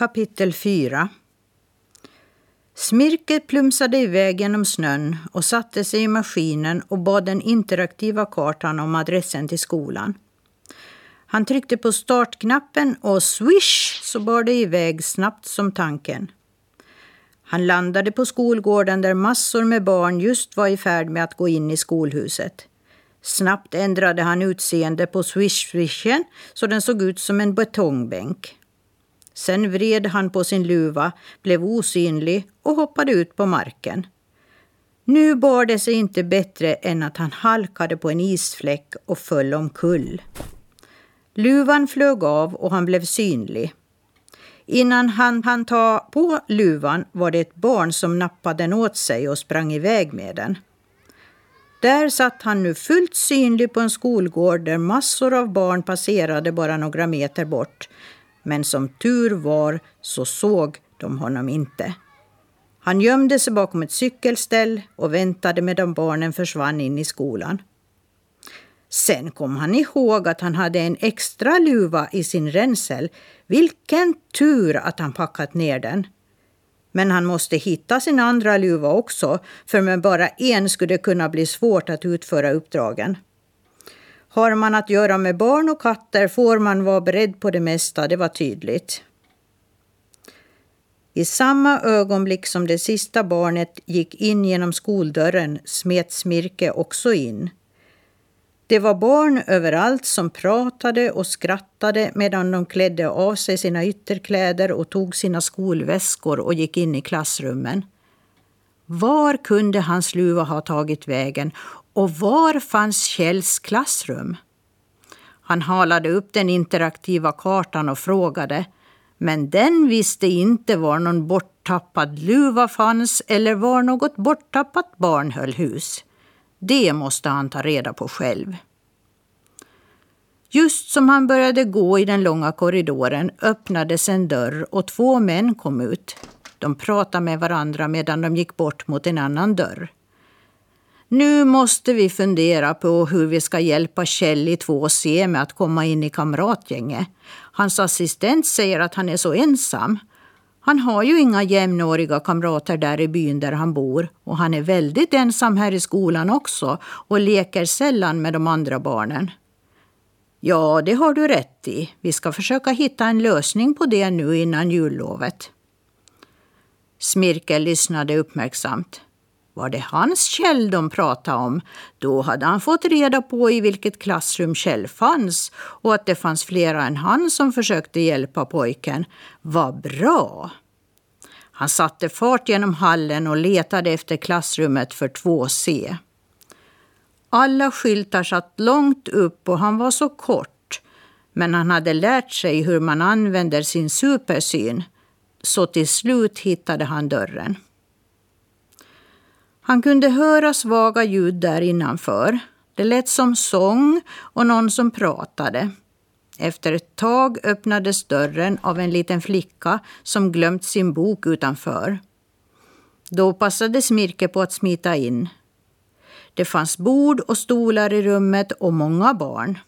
Kapitel 4 Smirket plumsade iväg genom snön och satte sig i maskinen och bad den interaktiva kartan om adressen till skolan. Han tryckte på startknappen och swish så bar det iväg snabbt som tanken. Han landade på skolgården där massor med barn just var i färd med att gå in i skolhuset. Snabbt ändrade han utseende på swish-swishen så den såg ut som en betongbänk. Sen vred han på sin luva, blev osynlig och hoppade ut på marken. Nu bar det sig inte bättre än att han halkade på en isfläck och föll omkull. Luvan flög av och han blev synlig. Innan han hann ta på luvan var det ett barn som nappade den åt sig och sprang iväg med den. Där satt han nu fullt synlig på en skolgård där massor av barn passerade bara några meter bort. Men som tur var så såg de honom inte. Han gömde sig bakom ett cykelställ och väntade medan barnen försvann in i skolan. Sen kom han ihåg att han hade en extra luva i sin ränsel. Vilken tur att han packat ner den. Men han måste hitta sin andra luva också, för med bara en skulle det kunna bli svårt att utföra uppdragen. Har man att göra med barn och katter får man vara beredd på det mesta, det var tydligt. I samma ögonblick som det sista barnet gick in genom skoldörren smet Smirke också in. Det var barn överallt som pratade och skrattade medan de klädde av sig sina ytterkläder och tog sina skolväskor och gick in i klassrummen. Var kunde hans luva ha tagit vägen och var fanns Kjells klassrum? Han halade upp den interaktiva kartan och frågade men den visste inte var någon borttappad luva fanns eller var något borttappat barn höll hus. Det måste han ta reda på själv. Just som han började gå i den långa korridoren öppnades en dörr och två män kom ut. De pratade med varandra medan de gick bort mot en annan dörr. Nu måste vi fundera på hur vi ska hjälpa Kjell i 2C med att komma in i kamratgänget. Hans assistent säger att han är så ensam. Han har ju inga jämnåriga kamrater där i byn där han bor och han är väldigt ensam här i skolan också och leker sällan med de andra barnen. Ja, det har du rätt i. Vi ska försöka hitta en lösning på det nu innan jullovet. Smirke lyssnade uppmärksamt. Var det hans Kjell de pratade om, då hade han fått reda på i vilket klassrum Kjell fanns och att det fanns flera än han som försökte hjälpa pojken. Vad bra! Han satte fart genom hallen och letade efter klassrummet för 2C. Alla skyltar satt långt upp och han var så kort. Men han hade lärt sig hur man använder sin supersyn. Så till slut hittade han dörren. Han kunde höra svaga ljud där innanför. Det lät som sång och någon som pratade. Efter ett tag öppnades dörren av en liten flicka som glömt sin bok utanför. Då passade Smirke på att smita in. Det fanns bord och stolar i rummet och många barn.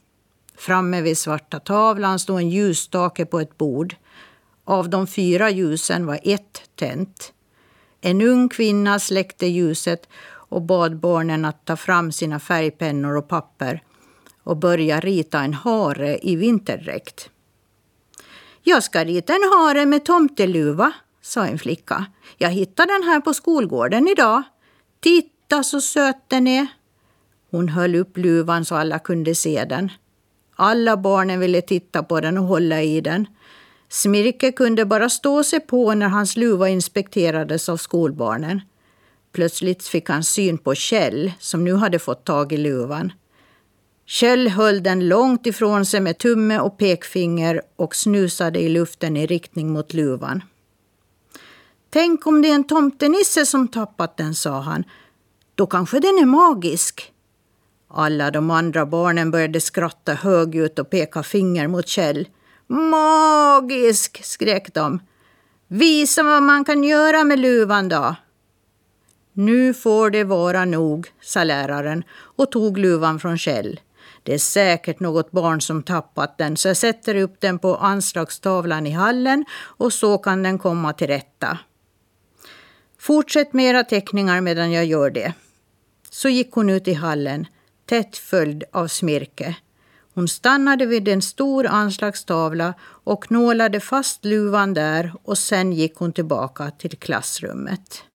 Framme vid svarta tavlan stod en ljusstake på ett bord. Av de fyra ljusen var ett tänt. En ung kvinna släckte ljuset och bad barnen att ta fram sina färgpennor och papper och börja rita en hare i vinterdräkt. Jag ska rita en hare med tomteluva, sa en flicka. Jag hittade den här på skolgården idag. Titta Titta så söt den är. Hon höll upp luvan så alla kunde se den. Alla barnen ville titta på den och hålla i den. Smirke kunde bara stå sig på när hans luva inspekterades av skolbarnen. Plötsligt fick han syn på Kjell som nu hade fått tag i luvan. Kjell höll den långt ifrån sig med tumme och pekfinger och snusade i luften i riktning mot luvan. Tänk om det är en tomtenisse som tappat den, sa han. Då kanske den är magisk. Alla de andra barnen började skratta högljutt och peka finger mot Kjell. Magisk! skrek de. Visa vad man kan göra med luvan då. Nu får det vara nog, sa läraren och tog luvan från Kjell. Det är säkert något barn som tappat den så jag sätter upp den på anslagstavlan i hallen och så kan den komma till rätta. Fortsätt med era teckningar medan jag gör det. Så gick hon ut i hallen, tätt följd av Smirke. Hon stannade vid en stor anslagstavla och nålade fast luvan där och sen gick hon tillbaka till klassrummet.